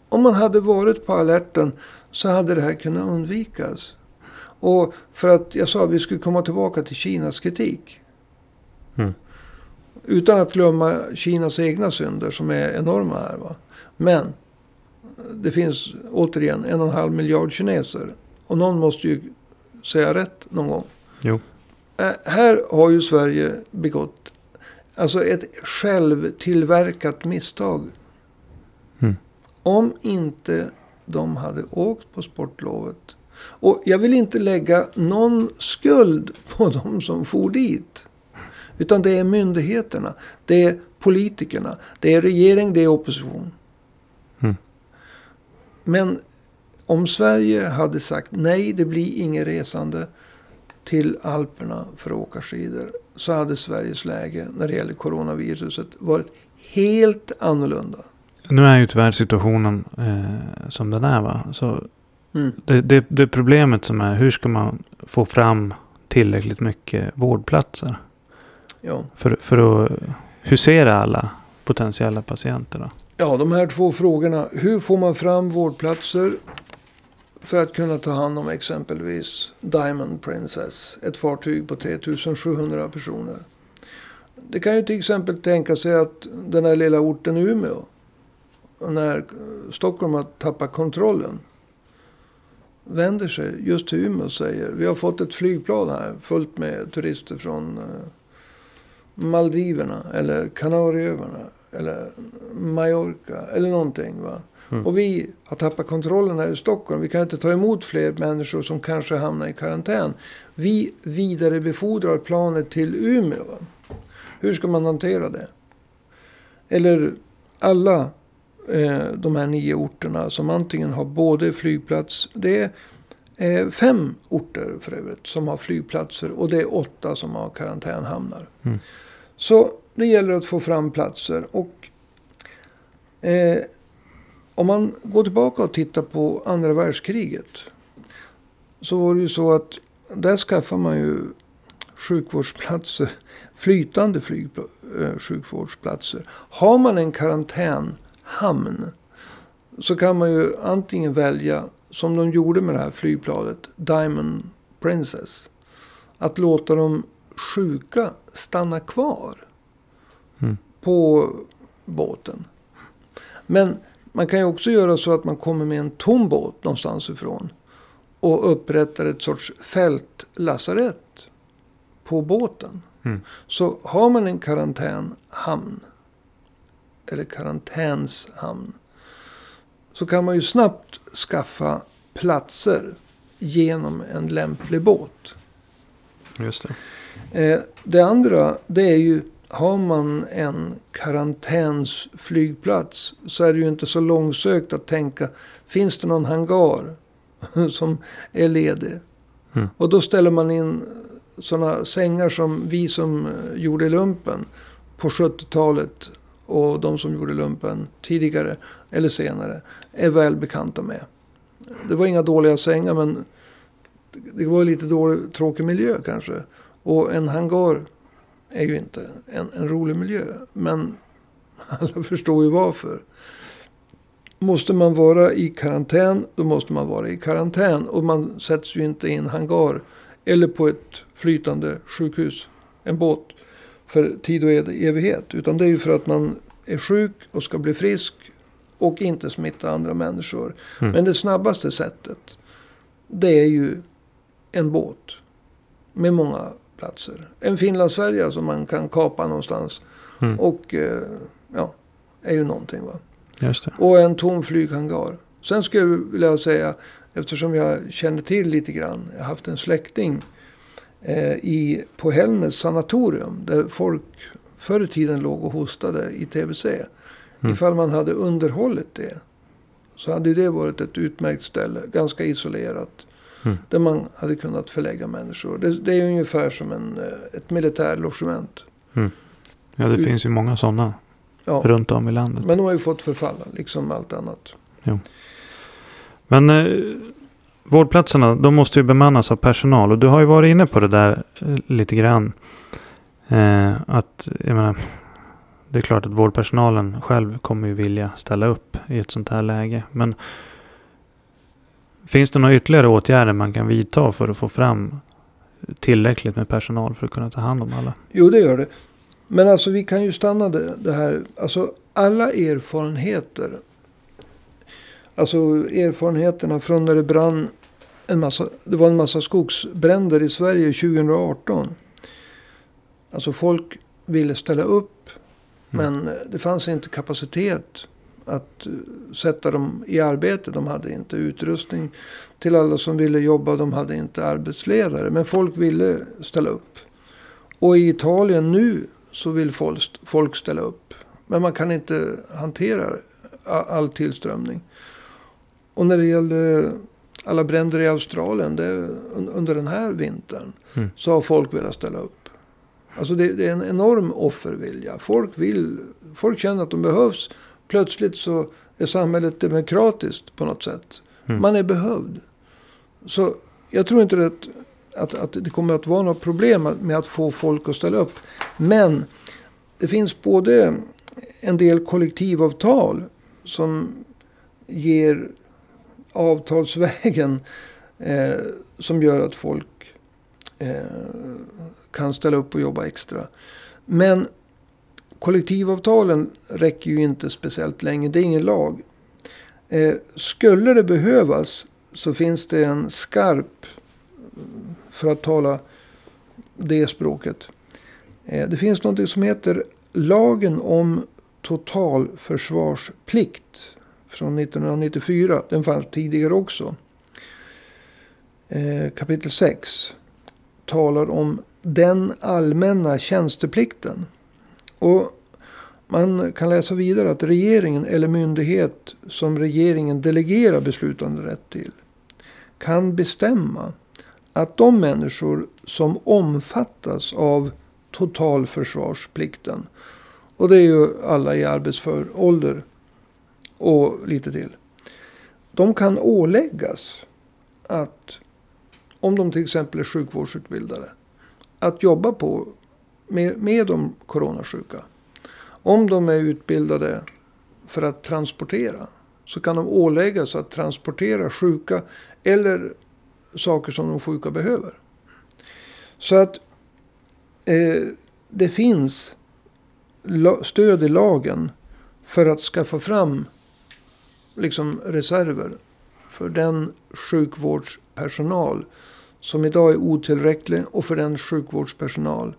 Om man hade varit på alerten så hade det här kunnat undvikas. Och för att jag sa att vi skulle komma tillbaka till Kinas kritik. Mm. Utan att glömma Kinas egna synder som är enorma här. Va? Men det finns återigen en och en halv miljard kineser. Och någon måste ju säga rätt någon gång. Jo. Här har ju Sverige begått alltså ett självtillverkat misstag. Mm. Om inte de hade åkt på sportlovet. Och jag vill inte lägga någon skuld på de som for dit. Utan det är myndigheterna. Det är politikerna. Det är regering, det är opposition. Men om Sverige hade sagt nej, det blir inget resande till Alperna för att åka skidor. Så hade Sveriges läge när det gäller coronaviruset varit helt annorlunda. Nu är ju tyvärr situationen eh, som den är va. Så Mm. det, det, det problemet som är hur ska man få fram tillräckligt mycket vårdplatser. Ja. För, för att husera alla potentiella patienter då ja, de här två frågorna. Hur får man fram vårdplatser för att kunna ta hand om exempelvis Diamond Princess. Ett fartyg på 3700 personer. Det kan ju till exempel tänka sig att den här lilla orten Umeå. När Stockholm har tappat kontrollen. Vänder sig just till Umeå och säger. Vi har fått ett flygplan här fullt med turister från eh, Maldiverna. Eller Kanarieöarna. Eller Mallorca. Eller någonting va. Mm. Och vi har tappat kontrollen här i Stockholm. Vi kan inte ta emot fler människor som kanske hamnar i karantän. Vi vidarebefordrar planet till Umeå. Va? Hur ska man hantera det? Eller alla eh, de här nio orterna som antingen har både flygplats. Det är eh, fem orter för övrigt som har flygplatser och det är åtta som har karantänhamnar. Mm. Så det gäller att få fram platser. Och eh, om man går tillbaka och tittar på andra världskriget. Så var det ju så att där skaffar man ju sjukvårdsplatser. Flytande flyg, eh, sjukvårdsplatser. Har man en karantänhamn. Så kan man ju antingen välja, som de gjorde med det här flygplanet, Diamond Princess. Att låta de sjuka stanna kvar Mm. på båten. Men man kan ju också göra så att man kommer med en tom båt någonstans ifrån. Och upprättar ett sorts fältlasarett på båten. Mm. Så har man en karantänhamn. Eller karantänshamn. Så kan man ju snabbt skaffa platser genom en lämplig båt. Just det. Eh, det andra det är ju har man en karantänsflygplats så är det ju inte så långsökt att tänka finns det någon hangar som är ledig. Mm. Och då ställer man in sådana sängar som vi som eh, gjorde lumpen på 70-talet och de som gjorde lumpen tidigare eller senare är väl bekanta med. Det var inga dåliga sängar men det var lite dålig, tråkig miljö kanske. Och en hangar är ju inte en, en rolig miljö. Men alla förstår ju varför. Måste man vara i karantän, då måste man vara i karantän. Och man sätts ju inte i en hangar eller på ett flytande sjukhus, en båt, för tid och evighet. Utan det är ju för att man är sjuk och ska bli frisk och inte smitta andra människor. Mm. Men det snabbaste sättet, det är ju en båt med många platser. En Finlandsfärja som man kan kapa någonstans. Mm. Och eh, ja, är ju någonting va. Och en tom flyghangar. Sen skulle jag vilja säga, eftersom jag känner till lite grann. Jag har haft en släkting eh, i, på Hällnäs sanatorium. Där folk förr i tiden låg och hostade i tbc. Mm. Ifall man hade underhållit det. Så hade det varit ett utmärkt ställe. Ganska isolerat. Mm. Där man hade kunnat förlägga människor. Det, det är ungefär som en, eh, ett militärlogement. Ja, det Ut- finns ju många sådana Ja. runt om i landet. Men de har ju fått förfalla, liksom allt annat. Men eh, vårdplatserna, de måste ju bemannas av personal. Och du har ju varit inne på det där eh, lite grann. Eh, att, jag menar, det är klart att vårdpersonalen själv kommer ju vilja ställa upp i ett sånt här läge. Men finns det några ytterligare åtgärder man kan vidta för att få fram tillräckligt med personal för att kunna ta hand om alla? Jo, det gör det. Men alltså vi kan ju stanna det, här. Alltså alla erfarenheter. Alltså erfarenheterna från när det brann en massa. Det var en massa skogsbränder i Sverige 2018. Alltså folk ville ställa upp. Mm. Men det fanns inte kapacitet att sätta dem i arbete. De hade inte utrustning till alla som ville jobba. De hade inte arbetsledare. Men folk ville ställa upp. Och i Italien nu så vill folk, ställa upp. Men man kan inte hantera all tillströmning. Och när det gäller alla bränder i Australien det, un- under den här vintern. Mm. Så har folk velat ställa upp. Alltså det, det är en enorm offervilja. Folk vill, folk känner att de behövs. Plötsligt så är samhället demokratiskt på något sätt. Mm. Man är behövd. Så jag tror inte att, att, att det kommer att vara något problem med att få folk att ställa upp. Men det finns både en del kollektivavtal som ger avtalsvägen eh, som gör att folk eh, kan ställa upp och jobba extra. Men kollektivavtalen räcker ju inte speciellt länge. Det är ingen lag. Eh, skulle det behövas så finns det en skarp, eh, för att tala det språket. Eh, det finns något som heter lagen om totalförsvarsplikt från 1994. Den fanns tidigare också. Eh, kapitel 6 talar om den allmänna tjänsteplikten. Och Man kan läsa vidare att regeringen eller myndighet som regeringen delegerar beslutanderätt till kan bestämma att de människor som omfattas av totalförsvarsplikten. Och det är ju alla i arbetsför ålder och lite till. De kan åläggas att, om de till exempel är sjukvårdsutbildade, att jobba på med, med de coronasjuka. Om de är utbildade för att transportera så kan de åläggas att transportera sjuka eller saker som de sjuka behöver. Så att eh, det finns stöd i lagen för att skaffa fram liksom reserver för den sjukvårdspersonal som idag är otillräcklig och för den sjukvårdspersonal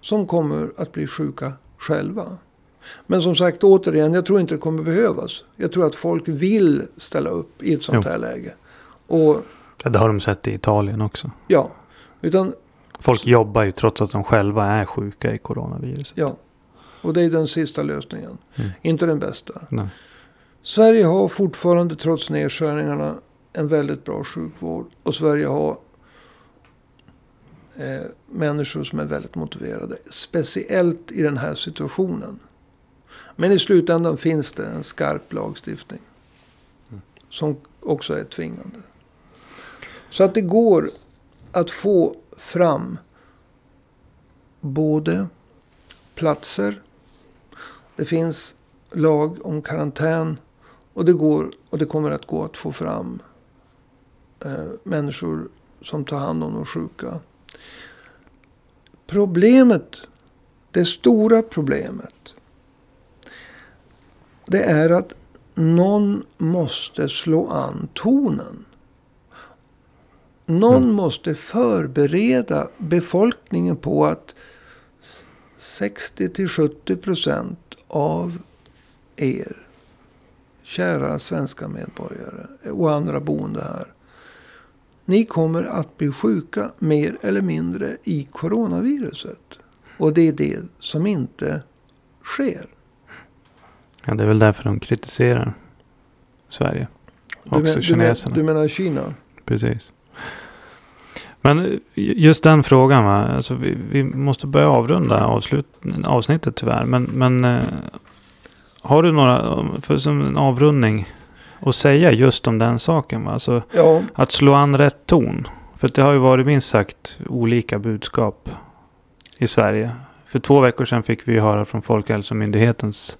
som kommer att bli sjuka själva. Men som sagt återigen, jag tror inte det kommer behövas. Jag tror att folk vill ställa upp i ett sånt jo. här läge. Och, ja, det har de sett i Italien också. Ja. Utan, folk jobbar ju trots att de själva är sjuka i coronaviruset. Ja. Och det är den sista lösningen. Mm. Inte den bästa. Nej. Sverige har fortfarande trots nedskärningarna en väldigt bra sjukvård. Och Sverige har eh, människor som är väldigt motiverade. Speciellt i den här situationen. Men i slutändan finns det en skarp lagstiftning. Som också är tvingande. Så att det går att få fram både platser. Det finns lag om karantän. Och det, går, och det kommer att gå att få fram eh, människor som tar hand om de sjuka. Problemet, det stora problemet, det är att någon måste slå an tonen. Någon mm. måste förbereda befolkningen på att 60 till 70 procent av er, kära svenska medborgare och andra boende här. Ni kommer att bli sjuka mer eller mindre i coronaviruset. Och det är det som inte sker. Ja, det är väl därför de kritiserar Sverige. Också du men, kineserna. Du, men, du menar Kina? Precis. Men just den frågan va. Alltså vi, vi måste börja avrunda avslut, avsnittet tyvärr. Men, men eh, har du några, för som en avrundning. Att säga just om den saken va. Alltså, ja. Att slå an rätt ton. För det har ju varit minst sagt olika budskap i Sverige. För två veckor sedan fick vi höra från Folkhälsomyndighetens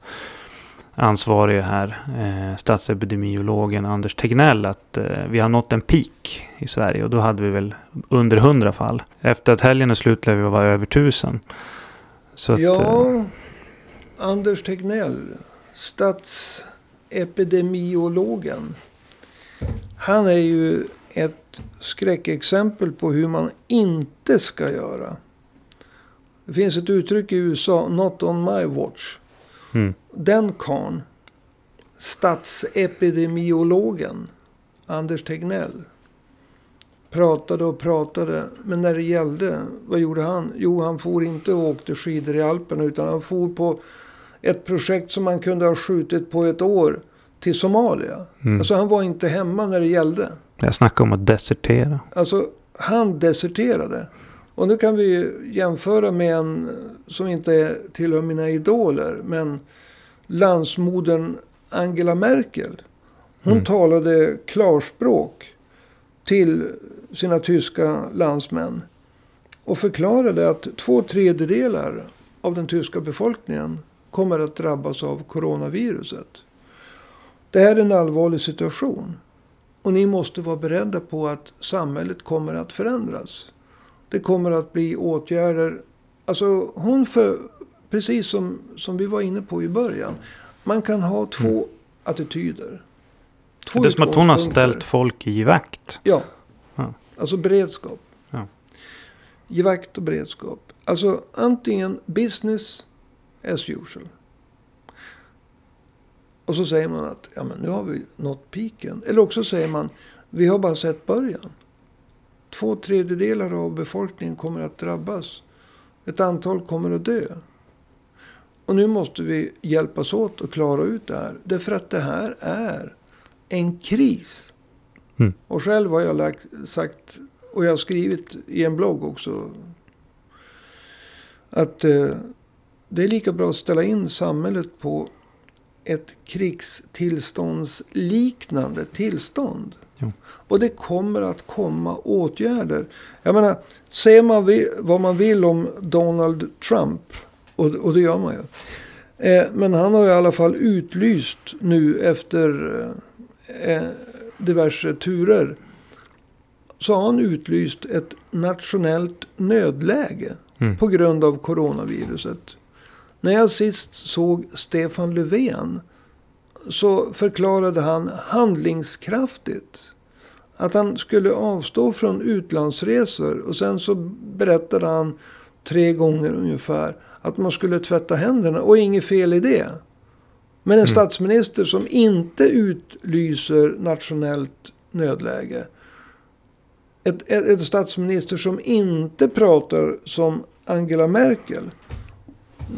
ansvarige här, eh, statsepidemiologen Anders Tegnell, att eh, vi har nått en peak i Sverige och då hade vi väl under hundra fall. Efter att helgen är slut lär vi vara över tusen. Så att, ja, eh, Anders Tegnell, statsepidemiologen. Han är ju ett skräckexempel på hur man inte ska göra. Det finns ett uttryck i USA, not on my watch. Mm. Den karn, statsepidemiologen Anders Tegnell, pratade och pratade. Men när det gällde, vad gjorde han? Jo, han for inte och åkte skidor i Alperna. Utan han for på ett projekt som man kunde ha skjutit på ett år till Somalia. Mm. Alltså han var inte hemma när det gällde. Jag snackar om att desertera. Alltså han deserterade. Och nu kan vi jämföra med en som inte tillhör mina idoler. Men landsmodern Angela Merkel. Hon mm. talade klarspråk till sina tyska landsmän. Och förklarade att två tredjedelar av den tyska befolkningen kommer att drabbas av coronaviruset. Det här är en allvarlig situation. Och ni måste vara beredda på att samhället kommer att förändras. Det kommer att bli åtgärder. Alltså hon för, precis som, som vi var inne på i början. Man kan ha två mm. attityder. Två det är som att hon har ställt folk i vakt. Ja. ja. Alltså beredskap. Ja. I vakt och beredskap. Alltså antingen business as usual. Och så säger man att ja, men nu har vi nått piken. Eller också säger man vi har bara sett början. Två tredjedelar av befolkningen kommer att drabbas. Ett antal kommer att dö. Och nu måste vi hjälpas åt att klara ut det här. Därför att det här är en kris. Mm. Och själv har jag lagt, sagt, och jag har skrivit i en blogg också. Att eh, det är lika bra att ställa in samhället på ett krigstillståndsliknande tillstånd. Jo. Och det kommer att komma åtgärder. Jag menar, säger man vad man vill om Donald Trump, och, och det gör man ju. Eh, men han har i alla fall utlyst nu efter eh, diverse turer. Så har han utlyst ett nationellt nödläge Mm. på grund av coronaviruset. När jag sist såg Stefan Löfven så förklarade han handlingskraftigt att han skulle avstå från utlandsresor. Och sen så berättade han tre gånger ungefär att man skulle tvätta händerna. Och inget fel i det. Men en Mm. statsminister som inte utlyser nationellt nödläge. Ett, ett, ett statsminister som inte pratar som Angela Merkel.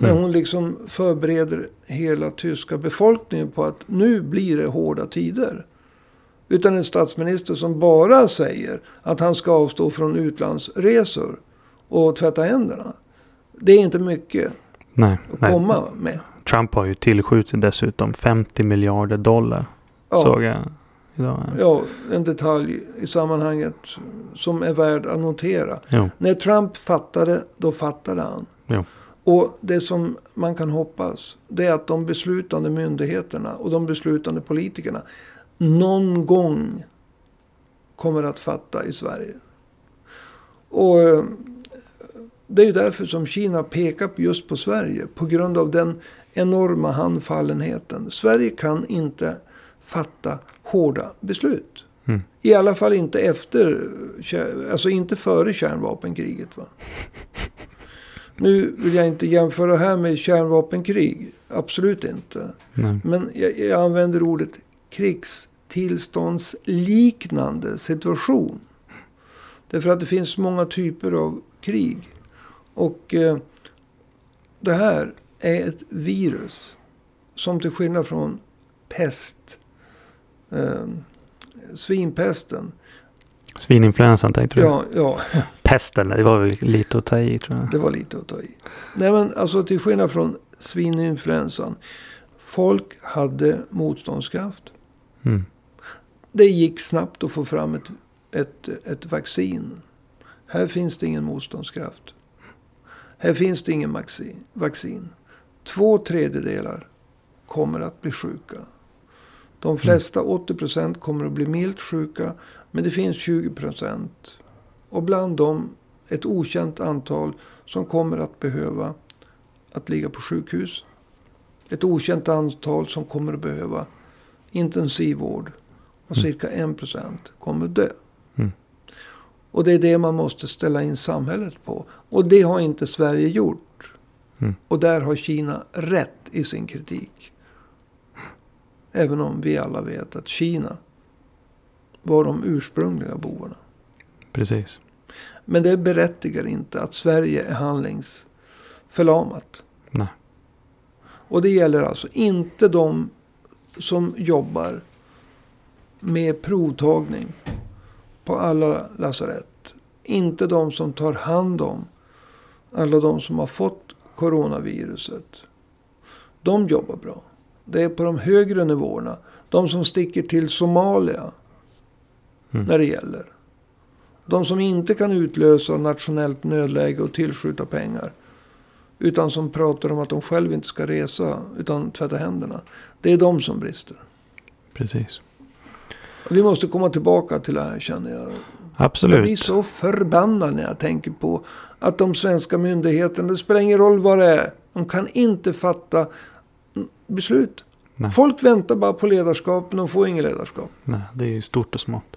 När Mm. hon liksom förbereder hela tyska befolkningen på att nu blir det hårda tider. Utan en statsminister som bara säger att han ska avstå från utlandsresor och tvätta händerna. Det är inte mycket Nej, att nej. komma med. Trump har ju tillskjutit dessutom 50 miljarder dollar. Ja. Såg jag idag. Ja, en detalj i sammanhanget som är värd att notera. Jo, När Trump fattade, då fattade han. Jo. Och det som man kan hoppas, det är att de beslutande myndigheterna och de beslutande politikerna någon gång kommer att fatta i Sverige. Och eh, det är ju därför som Kina pekar just på Sverige. På grund av den enorma handfallenheten. Sverige kan inte fatta hårda beslut. Mm. I alla fall inte efter, alltså inte före kärnvapenkriget. Va? Nu vill jag inte jämföra här med kärnvapenkrig. Absolut inte. nej. Men jag, jag använder ordet krigstillståndsliknande situation. Därför att det finns många typer av krig. Och eh, det här är ett virus som till skillnad från pest, eh, svinpesten. Svininfluensan tänkte du? Ja, ja, Pesten, det var väl lite att ta i tror jag. det var lite att ta i. Nej men alltså till skillnad från svininfluensan. Folk hade motståndskraft. Mm. Det gick snabbt att få fram ett, ett, ett vaccin. Här finns det ingen motståndskraft. Här finns det ingen vaccin. Två tredjedelar kommer att bli sjuka. De flesta, 80 procent, kommer att bli milt sjuka. Men det finns 20 procent. Och bland dem ett okänt antal som kommer att behöva att ligga på sjukhus. Ett okänt antal som kommer att behöva intensivvård. Och Mm. cirka 1 procent kommer att dö. Mm. Och det är det man måste ställa in samhället på. Och det har inte Sverige gjort. Mm. Och där har Kina rätt i sin kritik. Även om vi alla vet att Kina var de ursprungliga bovarna. Precis. Men det berättigar inte att Sverige är handlingsförlamat. Nej. Och det gäller alltså inte de som jobbar med provtagning på alla lasarett. Inte de som tar hand om alla de som har fått coronaviruset. De jobbar bra. Det är på de högre nivåerna. De som sticker till Somalia Mm. när det gäller. De som inte kan utlösa nationellt nödläge och tillskjuta pengar. Utan som pratar om att de själva inte ska resa utan tvätta händerna. Det är de som brister. Precis. Vi måste komma tillbaka till det här känner jag. Jag blir Absolut. så förbannad när jag tänker på att de svenska myndigheterna, det spelar ingen roll vad det är. De kan inte fatta beslut. Nej. Folk väntar bara på ledarskap, men de får inget ledarskap. Nej, det är ju stort och smått.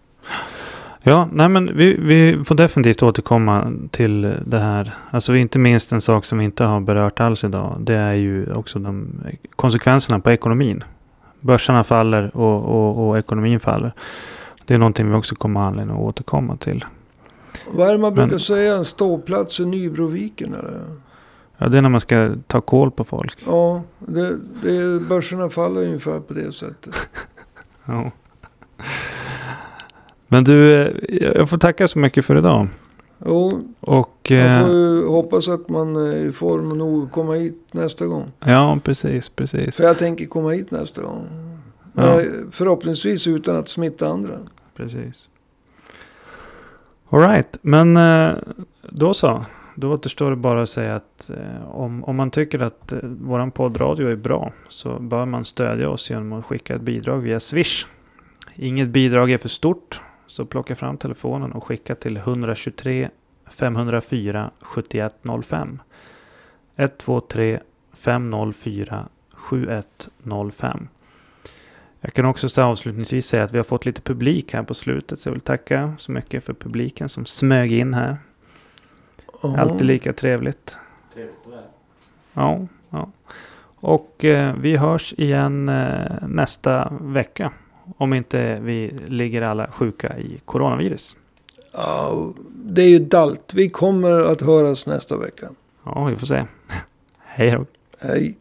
Ja, nej men vi, vi får definitivt återkomma till det här. Alltså inte minst en sak som vi inte har berört alls idag. Det är ju också de konsekvenserna på ekonomin. Börserna faller och, och, och ekonomin faller. Det är någonting vi också kommer anledning att återkomma till. Vad är det man Men- brukar säga? En ståplats i Nybroviken eller? Ja, det är när man ska ta koll på folk. Ja, det, det, börserna faller ungefär på det sättet. Ja. Men du, eh, jag får tacka så mycket för idag. Jo, Och... man eh, får ju hoppas att man är i form nog att komma hit nästa gång. Ja, precis, precis. För jag tänker komma hit nästa gång. Ja. Förhoppningsvis utan att smitta andra. Precis. Alright, men eh, då så. Då återstår det bara att säga att eh, om, om man tycker att eh, våran poddradio är bra så bör man stödja oss genom att skicka ett bidrag via Swish. Inget bidrag är för stort, så plocka fram telefonen och skicka till 123 504 7105. 123 504 7105. Jag kan också avslutningsvis säga att vi har fått lite publik här på slutet. Så jag vill tacka så mycket för publiken som smög in här. Ja. Alltid lika trevligt. Trevligt att vara Ja, ja. Och eh, vi hörs igen eh, nästa vecka. Om inte vi ligger alla sjuka i coronavirus. Ja, det är ju dalt. Vi kommer att höras nästa vecka. Ja, vi får se. Hej då. Hej.